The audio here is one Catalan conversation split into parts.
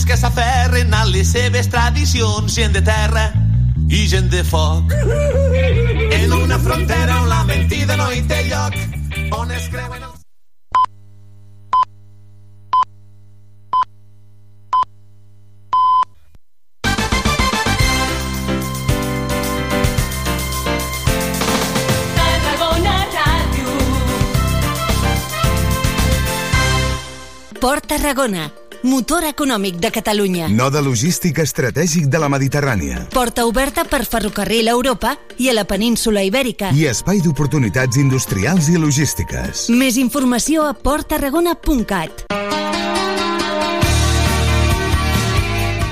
homes que s'aferren a les seves tradicions, gent de terra i gent de foc. En una frontera on la mentida no hi té lloc, on es creuen els... Port Tarragona, motor econòmic de Catalunya. Node logístic estratègic de la Mediterrània. Porta oberta per ferrocarril a Europa i a la península Ibèrica. I espai d'oportunitats industrials i logístiques. Més informació a porttarragona.cat.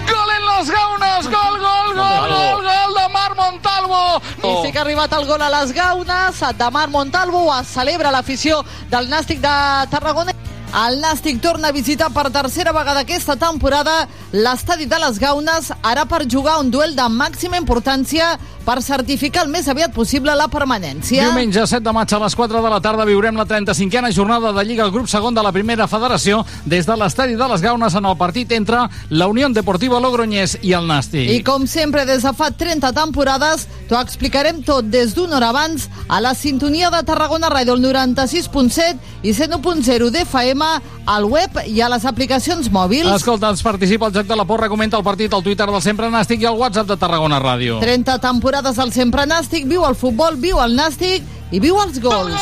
Gol en les gaunes! Gol, gol, gol, gol, gol de Marc Montalvo! I sí que ha arribat el gol a les gaunes de Marc Montalvo. Ho celebra l'afició del Nàstic de Tarragona. El Nàstic torna a visitar per tercera vegada aquesta temporada l'estadi de les Gaunes, ara per jugar un duel de màxima importància per certificar el més aviat possible la permanència. Diumenge 7 de maig a les 4 de la tarda viurem la 35a jornada de Lliga al grup segon de la primera federació des de l'estadi de les Gaunes en el partit entre la Unió Deportiva Logroñés i el Nàstic. I com sempre, des de fa 30 temporades, t'ho explicarem tot des d'una hora abans a la sintonia de Tarragona Ràdio, el 96.7 i 101.0 d'FM, al web i a les aplicacions mòbils. Escolta, ens participa al Joc de la Porra, comenta el partit al Twitter del Sempre Nàstic i al WhatsApp de Tarragona Ràdio. 30 temporades al Sempre Nàstic, viu el futbol, viu el Nàstic i viu els gols.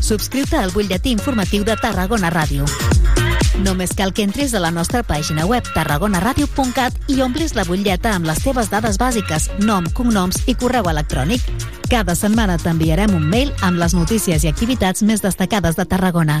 Subscriu-te al butlletí informatiu de Tarragona Ràdio. Només cal que entris a la nostra pàgina web tarragonaradio.cat i omplis la butlleta amb les teves dades bàsiques, nom, cognoms i correu electrònic. Cada setmana t'enviarem un mail amb les notícies i activitats més destacades de Tarragona.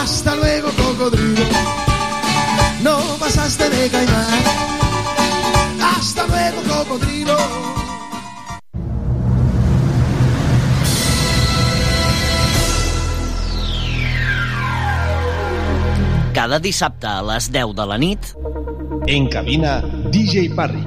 Hasta luego, cocodrilo. No pasaste de caimán. Hasta luego, cocodrilo. Cada dissabte a les 10 de la nit... En cabina, DJ Parry.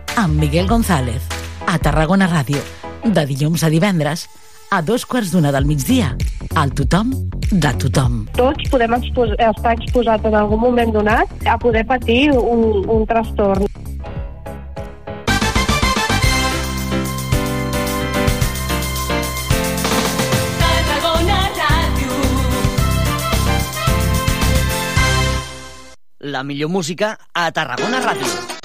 amb Miguel González. A Tarragona Ràdio. De dilluns a divendres. A dos quarts d'una del migdia. Al tothom de tothom. Tots podem expos estar exposats en algun moment donat a poder patir un, un trastorn. La millor música a Tarragona Ràdio.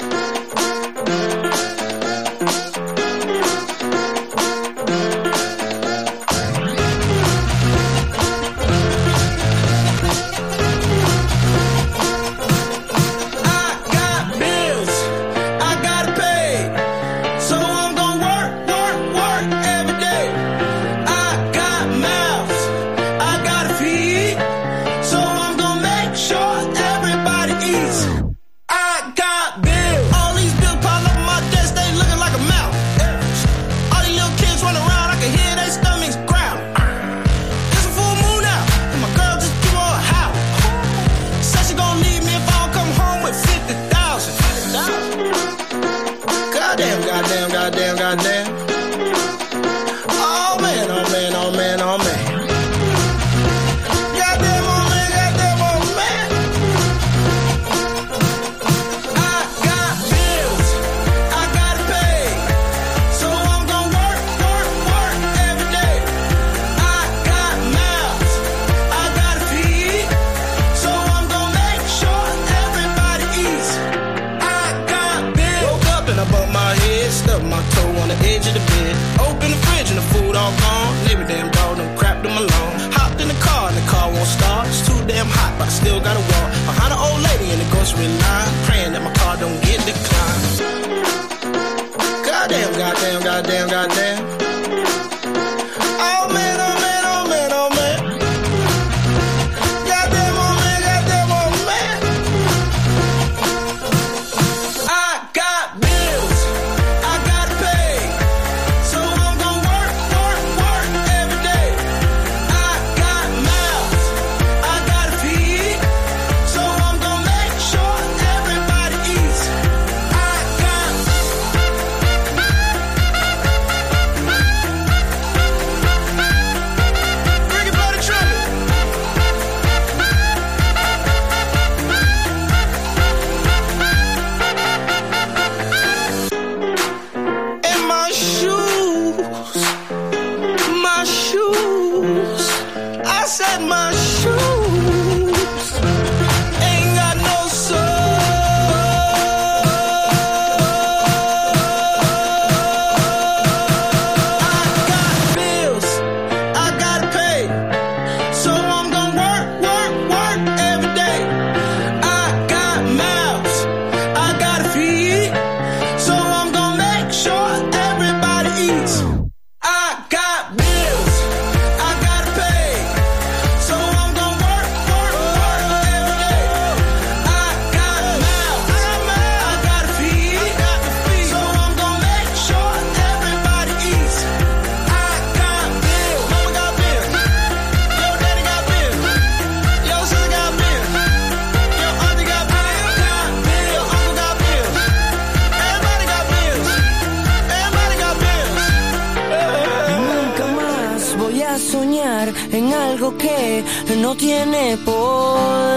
no tiene poder.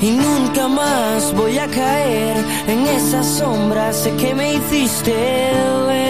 Y nunca más voy a caer en esas sombras que me hiciste ver.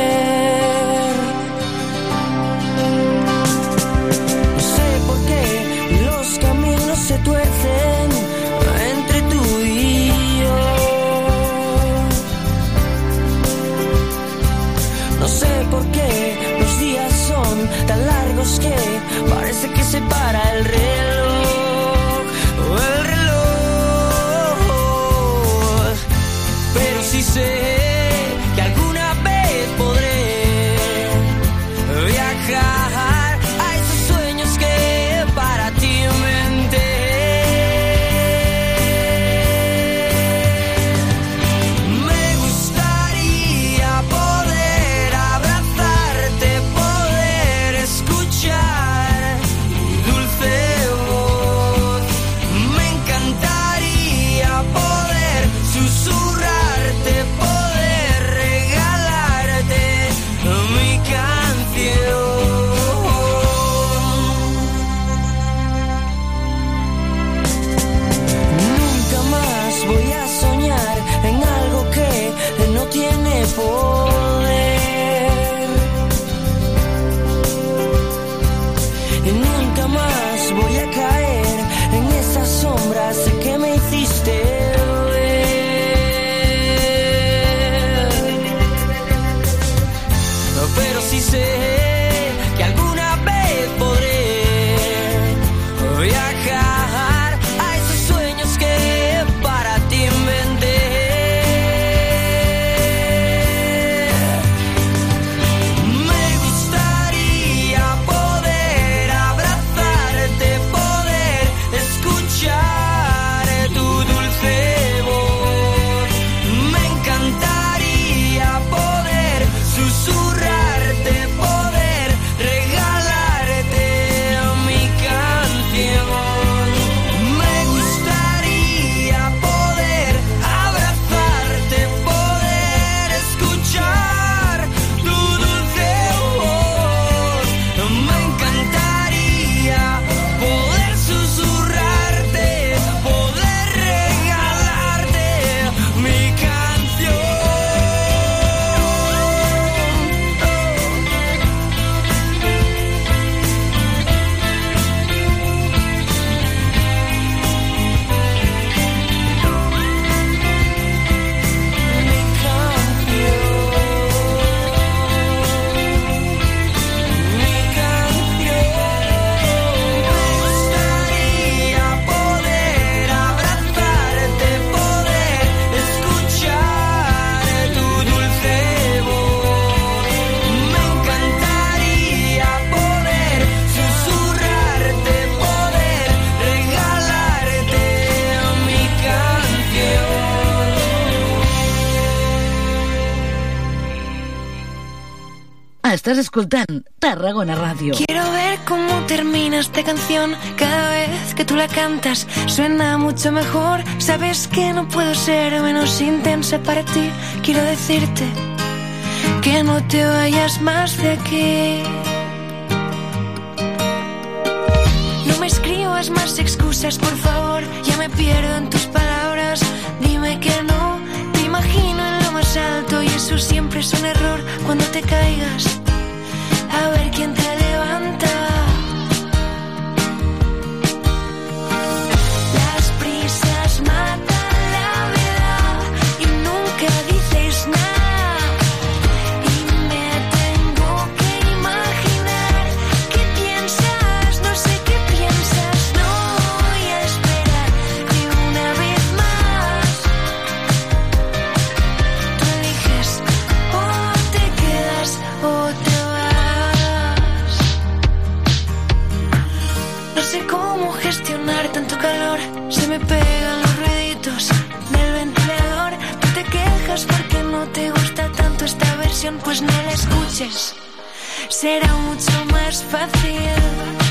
Estàs escoltant Tarragona Ràdio. Quiero ver cómo termina esta canción cada vez que tú la cantas. Suena mucho mejor. Sabes que no puedo ser menos intensa para ti. Quiero decirte que no te vayas más de aquí. No me escribas más excusas, por favor. Ya me pierdo en tus palabras. Dime que no. Te imagino en más alto y eso siempre es un error cuando te caigas. A ver quién te levanta. Las prisas matan la verdad y nunca dices nada. canción, pues no la escuches. Será mucho más fácil.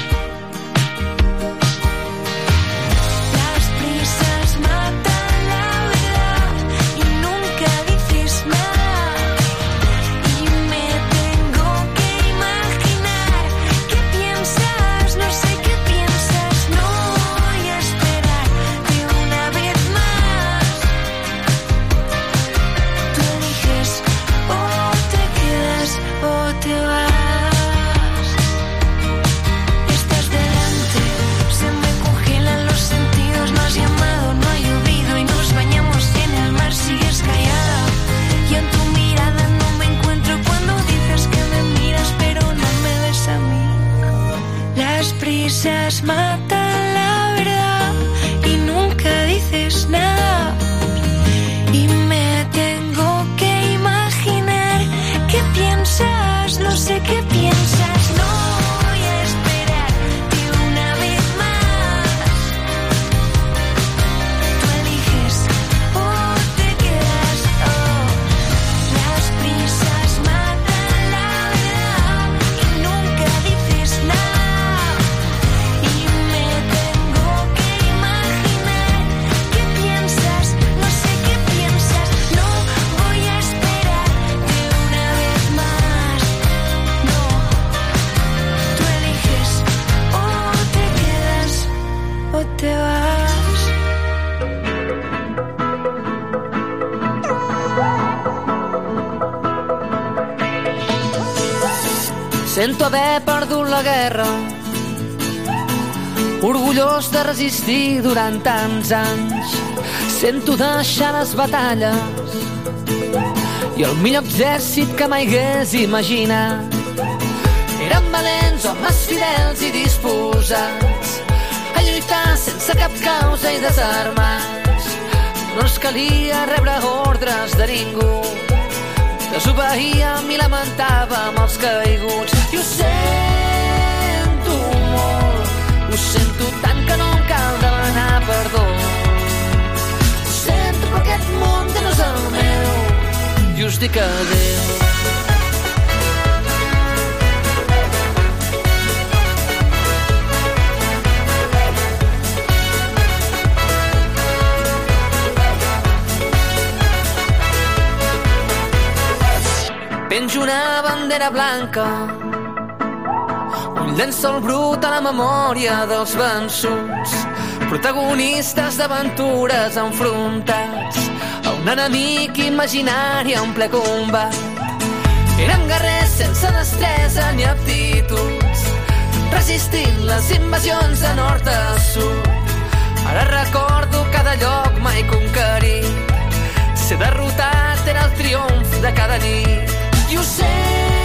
Haver perdut la guerra, orgullós de resistir durant tants anys. Sento deixar les batalles i el millor exèrcit que mai hagués imaginat. Eren valents, homes fidels i disposats a lluitar sense cap causa i desarmats. No ens calia rebre ordres de ningú desobeíem i lamentàvem els caiguts. I ho sento molt, ho sento tant que no em cal demanar perdó. Ho sento però aquest món ja no és el meu i us dic adéu. Penjo una bandera blanca un llençol brut a la memòria dels vençuts protagonistes d'aventures enfrontats a un enemic imaginari en ple combat. Érem guerrers sense destresa ni aptituds resistint les invasions de nord a sud. Ara recordo cada lloc mai conquerit. Ser derrotat era el triomf de cada nit. I ho sento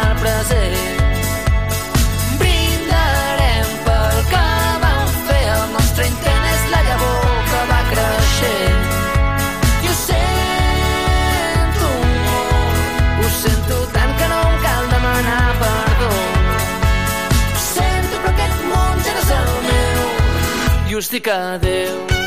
us dic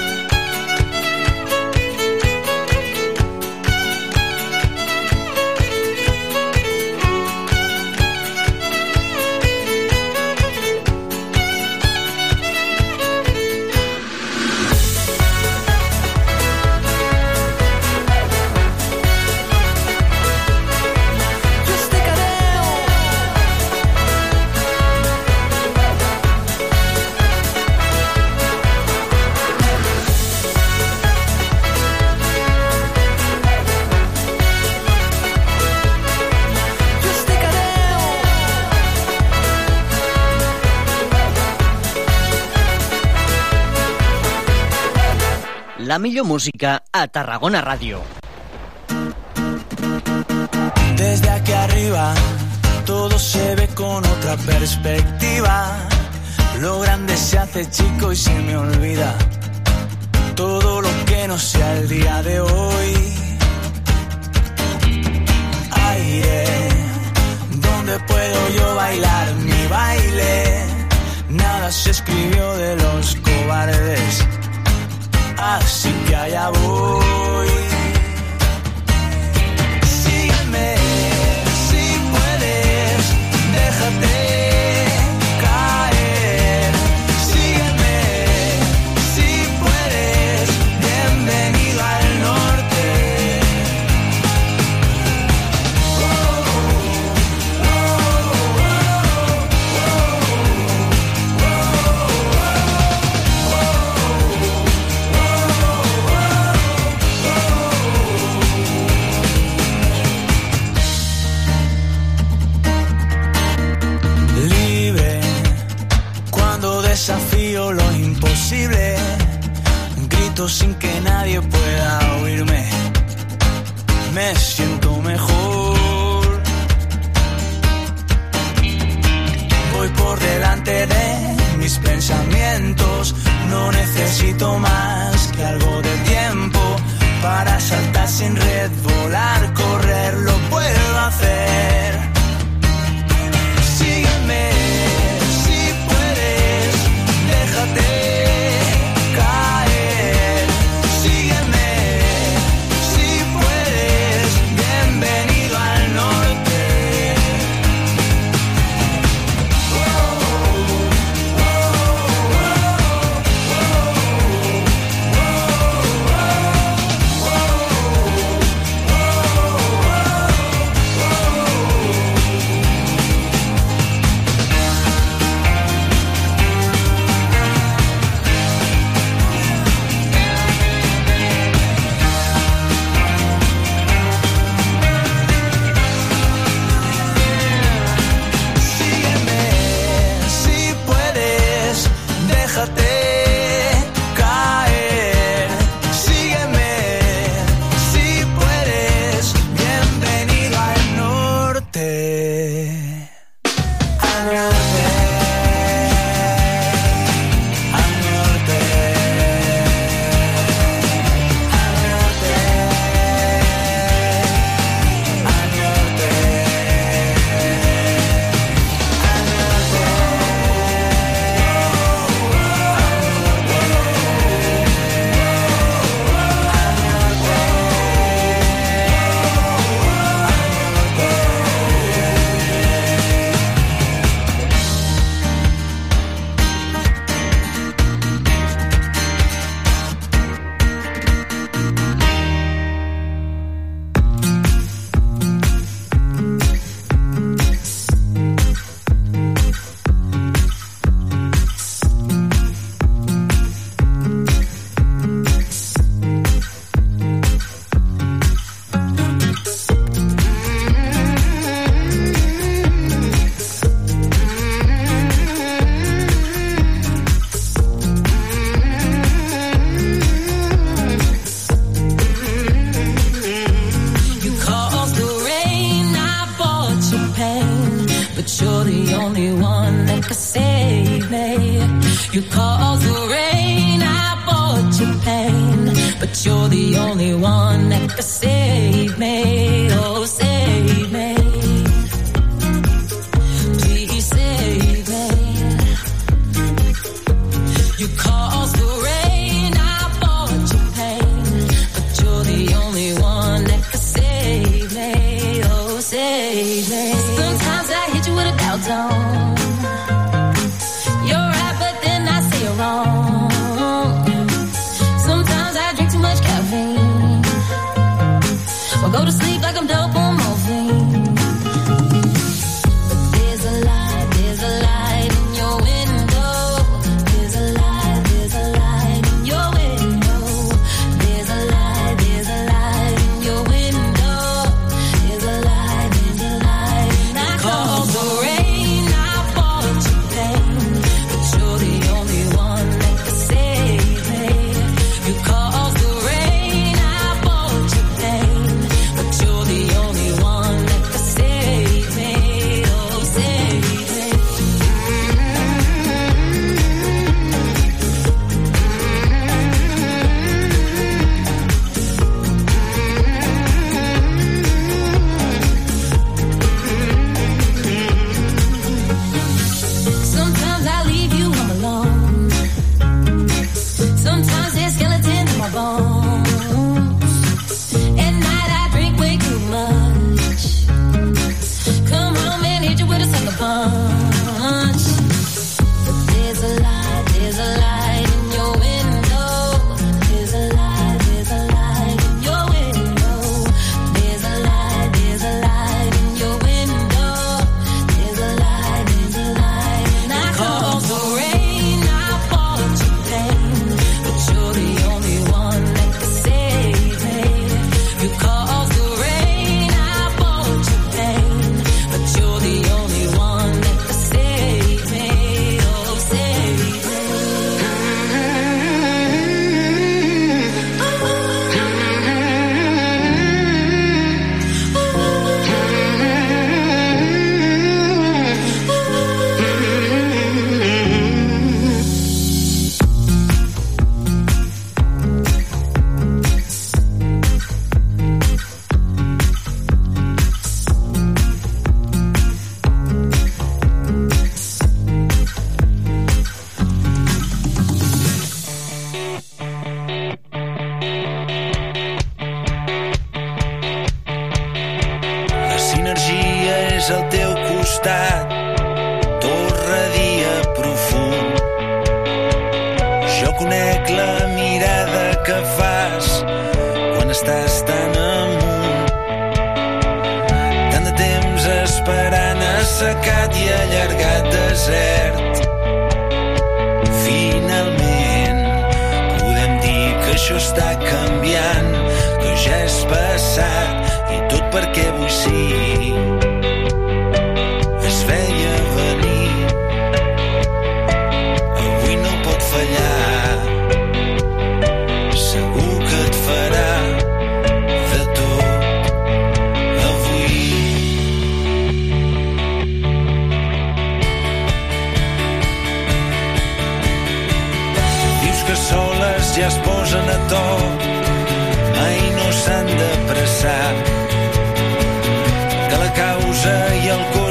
la música a Tarragona Ràdio. Desde aquí arriba todo se ve con otra perspectiva. Lo grande se hace chico y se me olvida todo lo que no sea el día de hoy. Aire, donde puedo yo bailar mi baile. Nada se escribió de los cobardes, así que allá voy. Sin que nadie pueda oírme. Me assecat i allargat desert. Finalment, podem dir que això està canviant, que ja és passat i tot perquè vull sí. ja es posen a to, mai no s'han de pressar, que la causa i el cor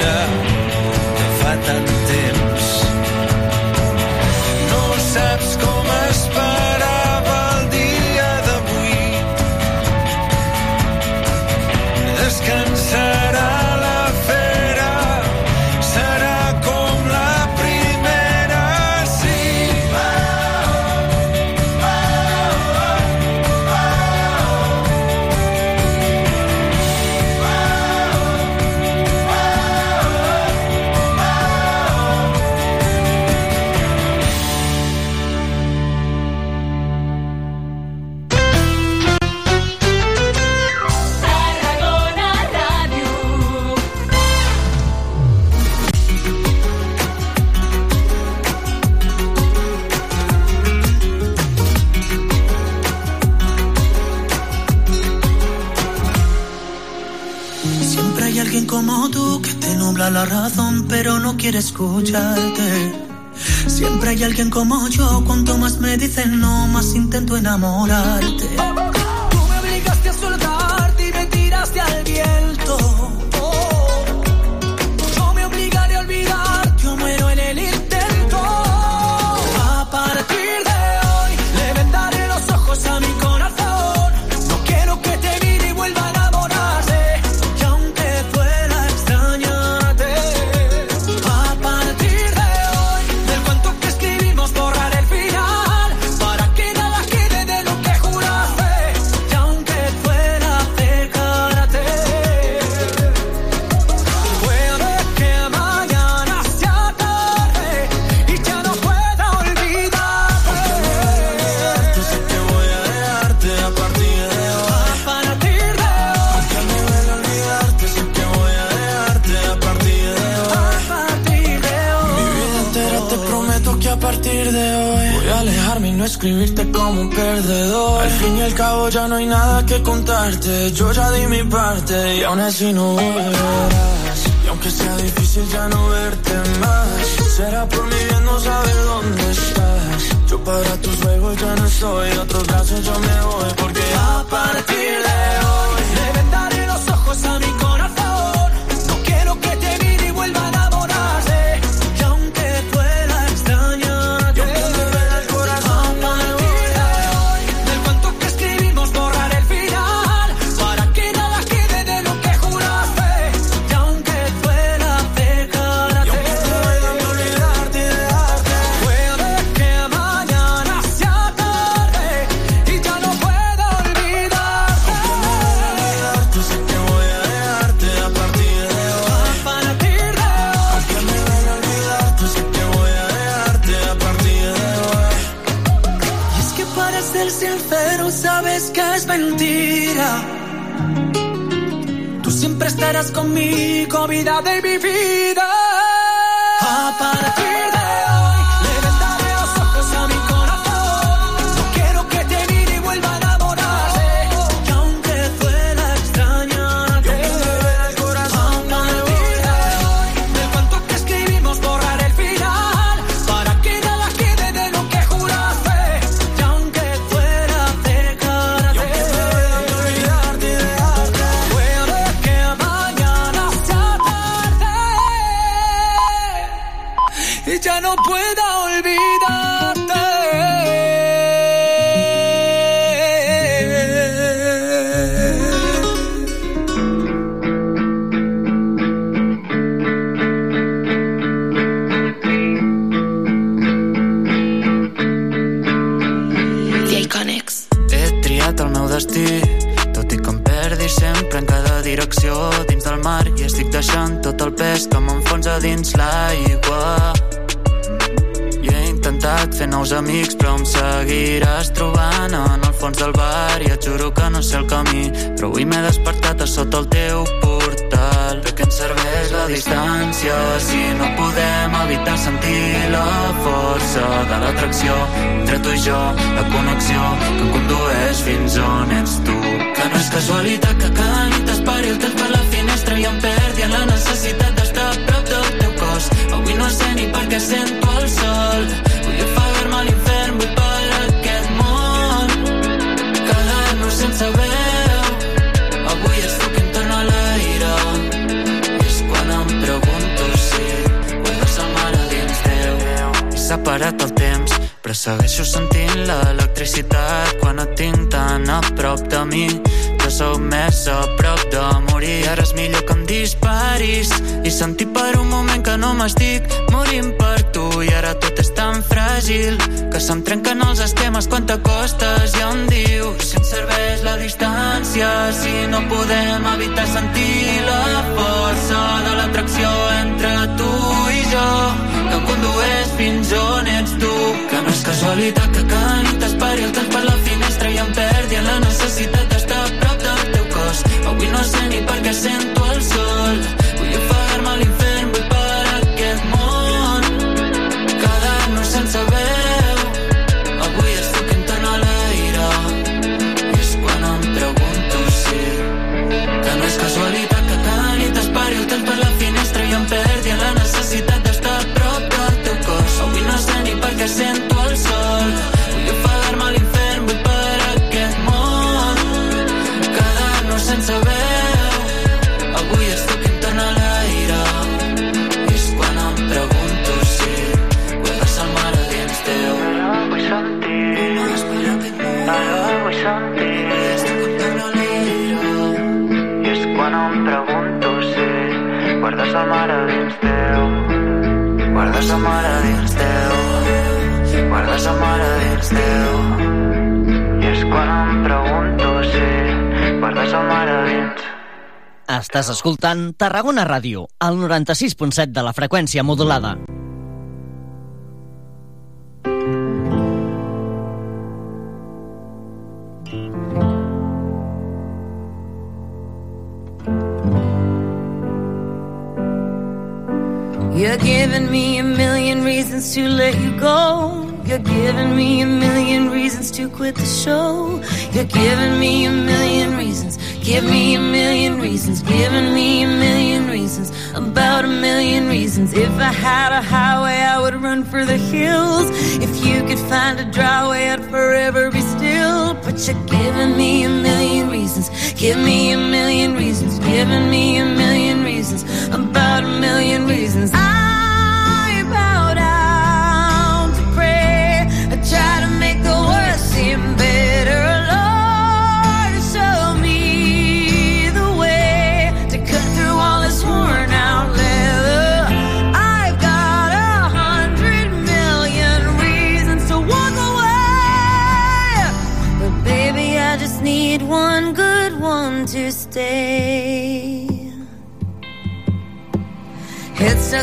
boja que fa tant temps. Pero no quiere escucharte. Siempre hay alguien como yo, cuanto más me dicen no, más intento enamorarte. No escribirte como un perdedor. Al fin y al cabo ya no hay nada que contarte. Yo ya di mi parte y aún así no volverás. Y aunque sea difícil ya no verte más, será por mi bien no saber dónde estás. Yo para tus juegos ya no estoy, otros brazos yo me voy porque A partir de hoy conmigo, vida de mi vida. Y ya no pueda olvidarte. He triat el meu destí, tot i que em perdi sempre en cada direcció dins del mar i estic deixant tot el pes que m'enfonsa dins l'aigua. Intentat fer nous amics, però em seguiràs trobant en el fons del bar i et juro que no sé el camí, però avui m'he despertat a sota el teu portal. De què ens serveix la distància si no podem evitar sentir la força de l'atracció entre tu i jo, la connexió que em condueix fins on ets tu. Que no és casualitat que cada nit esperi el temps per la finestra i em perdi la necessitat d'estar a prop del teu cos. Avui no sé ni per què sento el sol. He separat el temps, però segueixo sentint l'electricitat quan et tinc tan a prop de mi. Jo sóc més a prop de morir. Ara és millor que em disparis i sentir per un moment que no m'estic morint per tu. I ara tot és tan fràgil que se'm trenquen els esquemes quan t'acostes i em dius si ens serveix la distància si no podem evitar sentir la força de l'atracció entre tu i jo casualitat que cada nit esperi el temps per la finestra i em perdi en la necessitat escoltant Tarragona Ràdio, al 96.7 de la freqüència modulada. You're giving me a million reasons to let you go. You're giving me a million reasons to quit the show. You're giving me a million reasons. Give me a million reasons. Giving me a million reasons. About a million reasons. If I had a highway, I would run for the hills. If you could find a dry way, I'd forever be still. But you're giving me a million reasons. Give me a million reasons. Giving me a million reasons. About a million reasons. I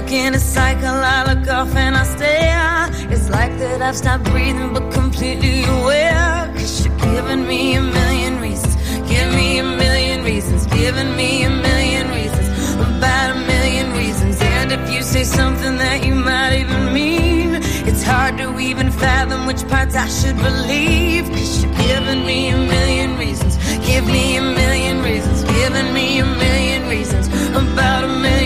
stuck in a cycle, I look off and I stare. It's like that I've stopped breathing, but completely aware. Cause you're giving me a million reasons. Give me a million reasons. Giving me a million reasons. About a million reasons. And if you say something that you might even mean, it's hard to even fathom which parts I should believe. Cause you're giving me a million reasons. Give me a million reasons. Giving me a million reasons. About a million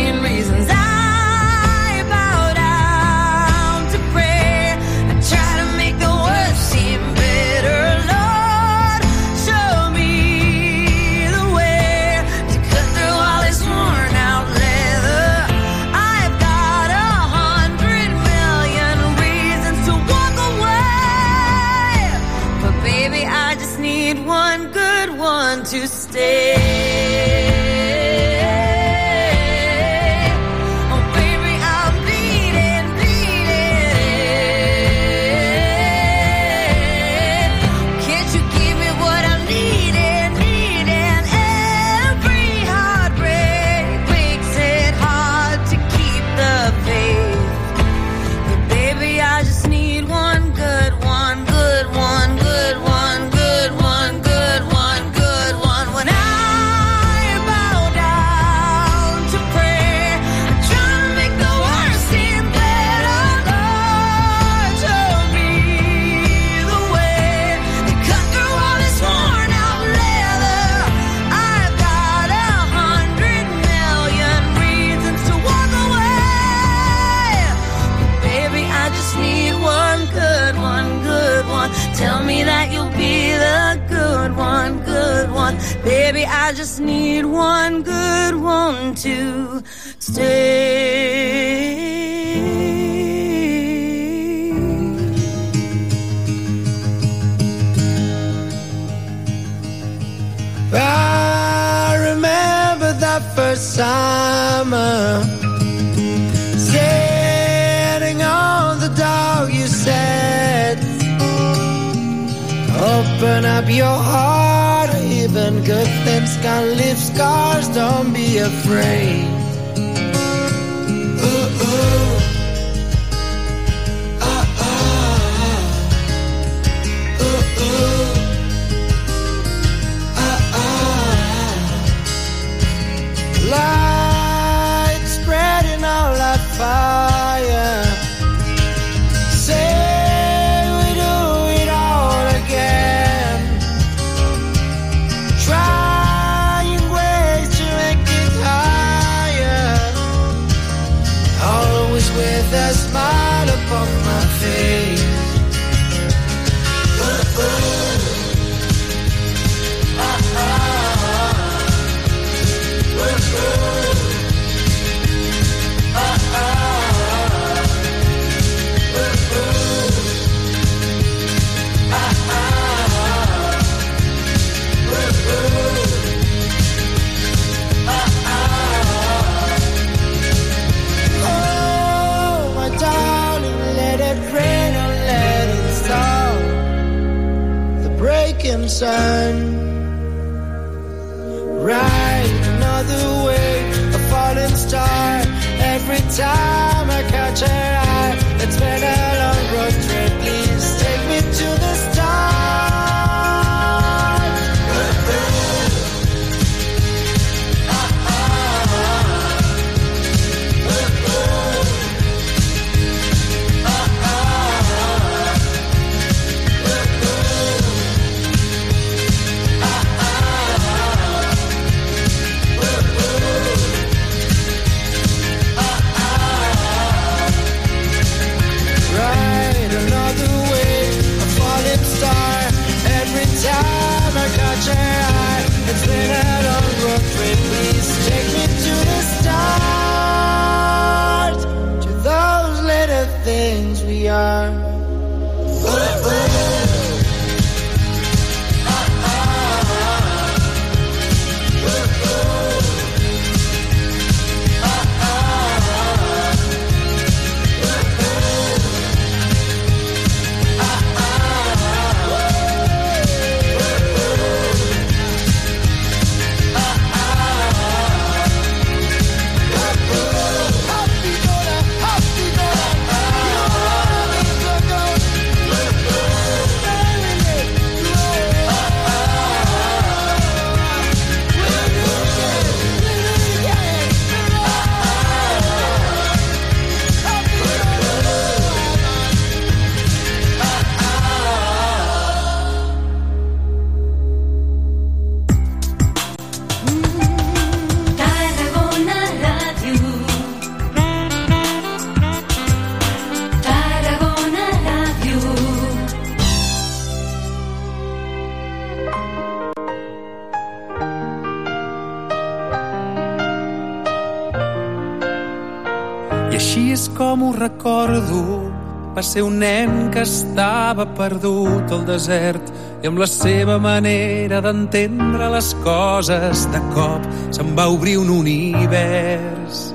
ser un nen que estava perdut al desert i amb la seva manera d'entendre les coses de cop se'n va obrir un univers.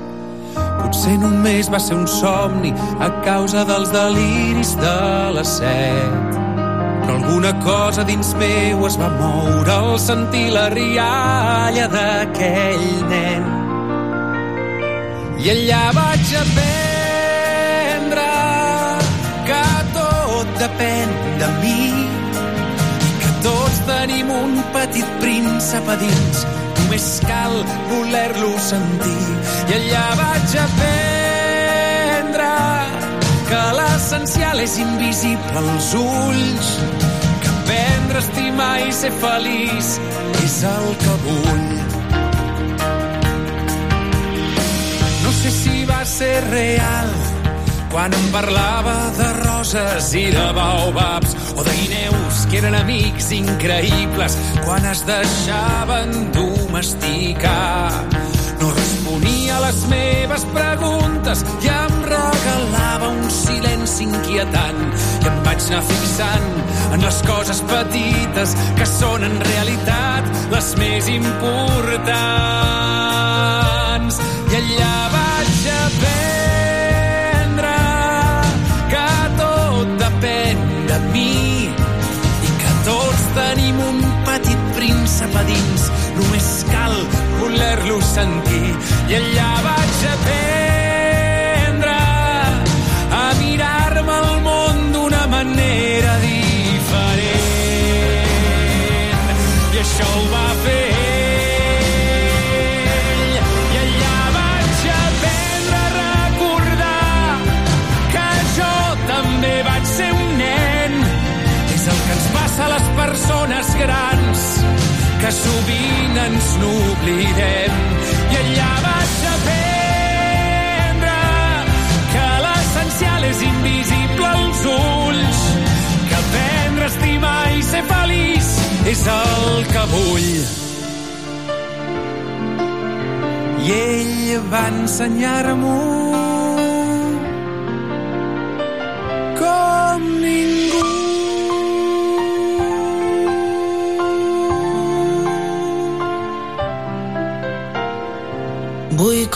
Potser només va ser un somni a causa dels deliris de la set. Però alguna cosa dins meu es va moure al sentir la rialla d'aquell nen. I allà vaig aprendre depèn de mi i que tots tenim un petit príncep a dins. Només cal voler-lo sentir. I allà vaig aprendre que l'essencial és invisible als ulls, que aprendre a estimar i ser feliç és el que vull. No sé si va ser real quan em parlava de roses i de baobabs o de guineus que eren amics increïbles quan es deixaven domesticar. No responia a les meves preguntes i em regalava un silenci inquietant i em vaig anar fixant en les coses petites que són en realitat les més importants. Príncep a dins. Només cal voler-lo sentir. I allà vaig que sovint ens n'oblidem. I allà vaig aprendre que l'essencial és invisible als ulls, que aprendre a estimar i ser feliç és el que vull. I ell va ensenyar-m'ho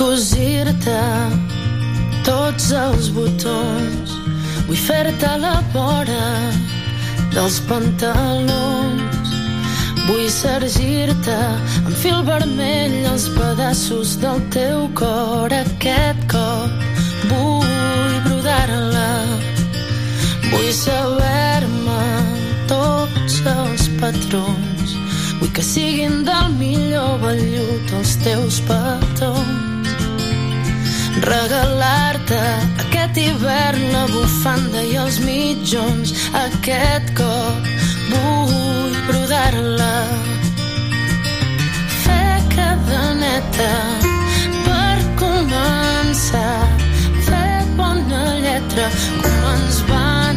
cosir-te tots els botons. Vull fer-te la vora dels pantalons. Vull sergir-te amb fil vermell els pedaços del teu cor aquest cop. Vull brodar-la, vull saber-me tots els patrons. Vull que siguin del millor vellut els teus petons regalar-te aquest hivern la bufanda i els mitjons. Aquest cop vull brodar-la. Fer cadeneta per començar. Fer bona lletra com ens van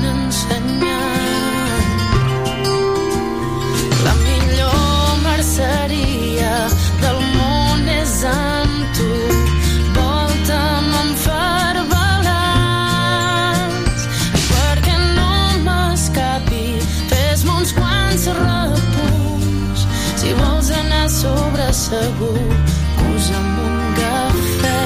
segur posa'm un cafè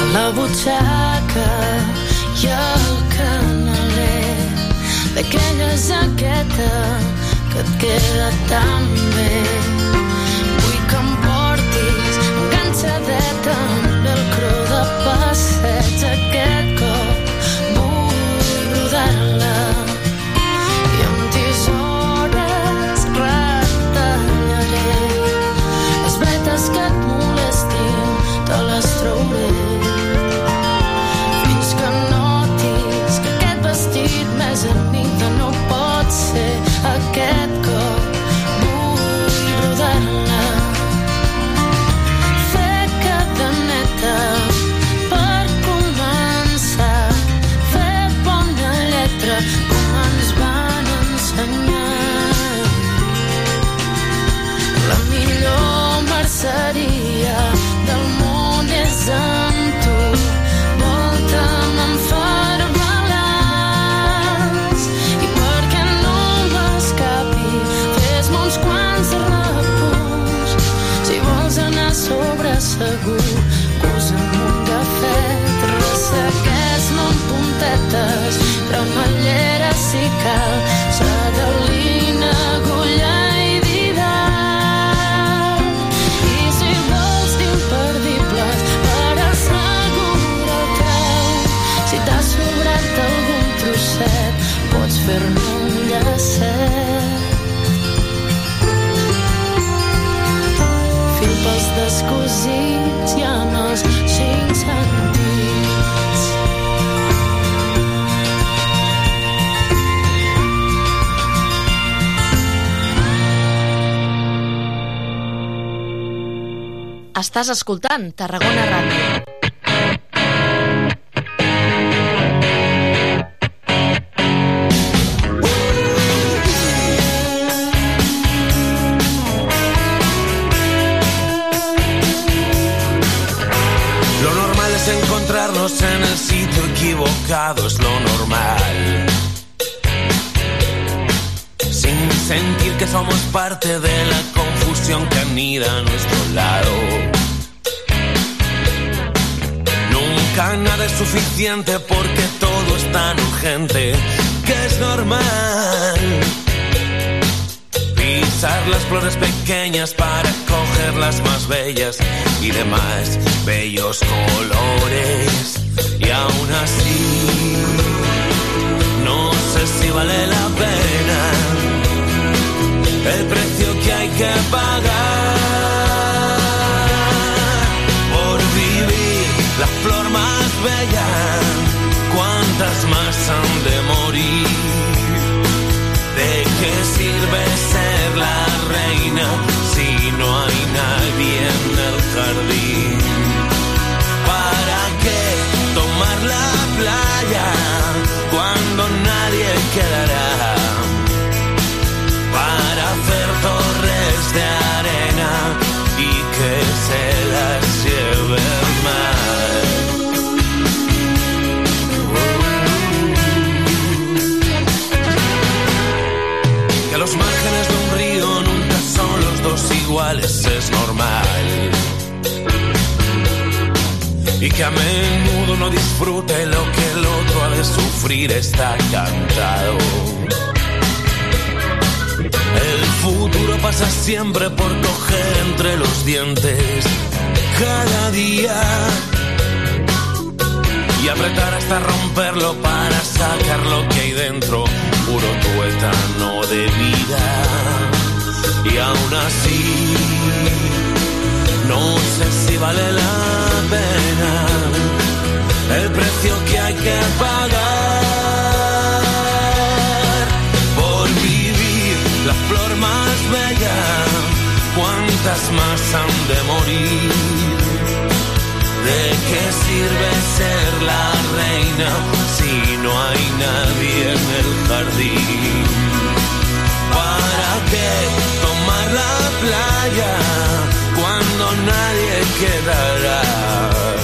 a la butxaca i el canaler d'aquella jaqueta que et queda tan bé. Vull que em portis enganxadeta Estàs escoltant Tarragona Ràdio. Porque todo es tan urgente que es normal. Pisar las flores pequeñas para coger las más bellas y demás bellos colores. Y aún así, no sé si vale la pena someday. Que a menudo no disfrute lo que el otro ha de sufrir está cantado. El futuro pasa siempre por coger entre los dientes cada día y apretar hasta romperlo para sacar lo que hay dentro, puro tuétano de vida. Y aún así, no sé si vale la pena el precio que hay que pagar por vivir la flor más bella. ¿Cuántas más han de morir? ¿De qué sirve ser la reina si no hay nadie en el jardín? ¿Para qué tomar la playa cuando nadie quedará?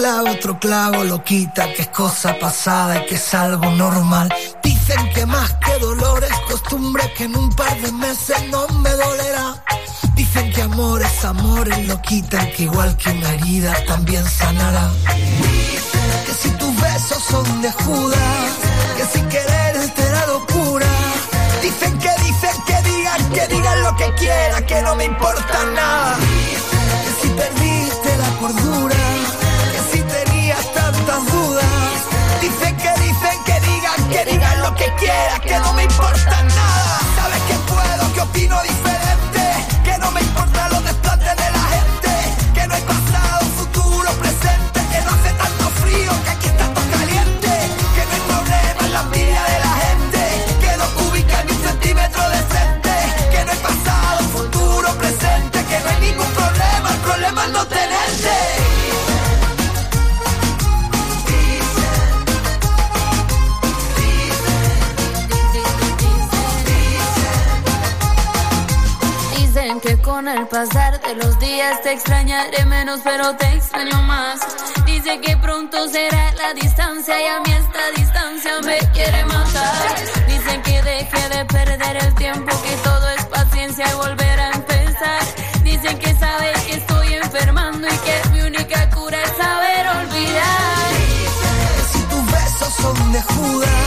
Clavo otro clavo lo quita, que es cosa pasada y que es algo normal. Dicen que más que dolor es costumbre, que en un par de meses no me dolerá. Dicen que amor es amor, y lo quitan, que igual que una herida también sanará. Que si tus besos son de Judas, que sin querer te da locura. Dicen que dicen que digan, que digan lo que quieran, que no me importa nada. Que si perdiste la cordura, Dicen que dicen que digan, que digan lo que quieran, que no me importa nada. Sabes que puedo, que opino el pasar de los días te extrañaré menos, pero te extraño más. Dice que pronto será la distancia y a mí esta distancia me quiere matar. Dicen que deje de perder el tiempo, que todo es paciencia y volver a empezar. Dicen que sabe que estoy enfermando y que mi única cura es saber olvidar. Que si tus besos son de Judas,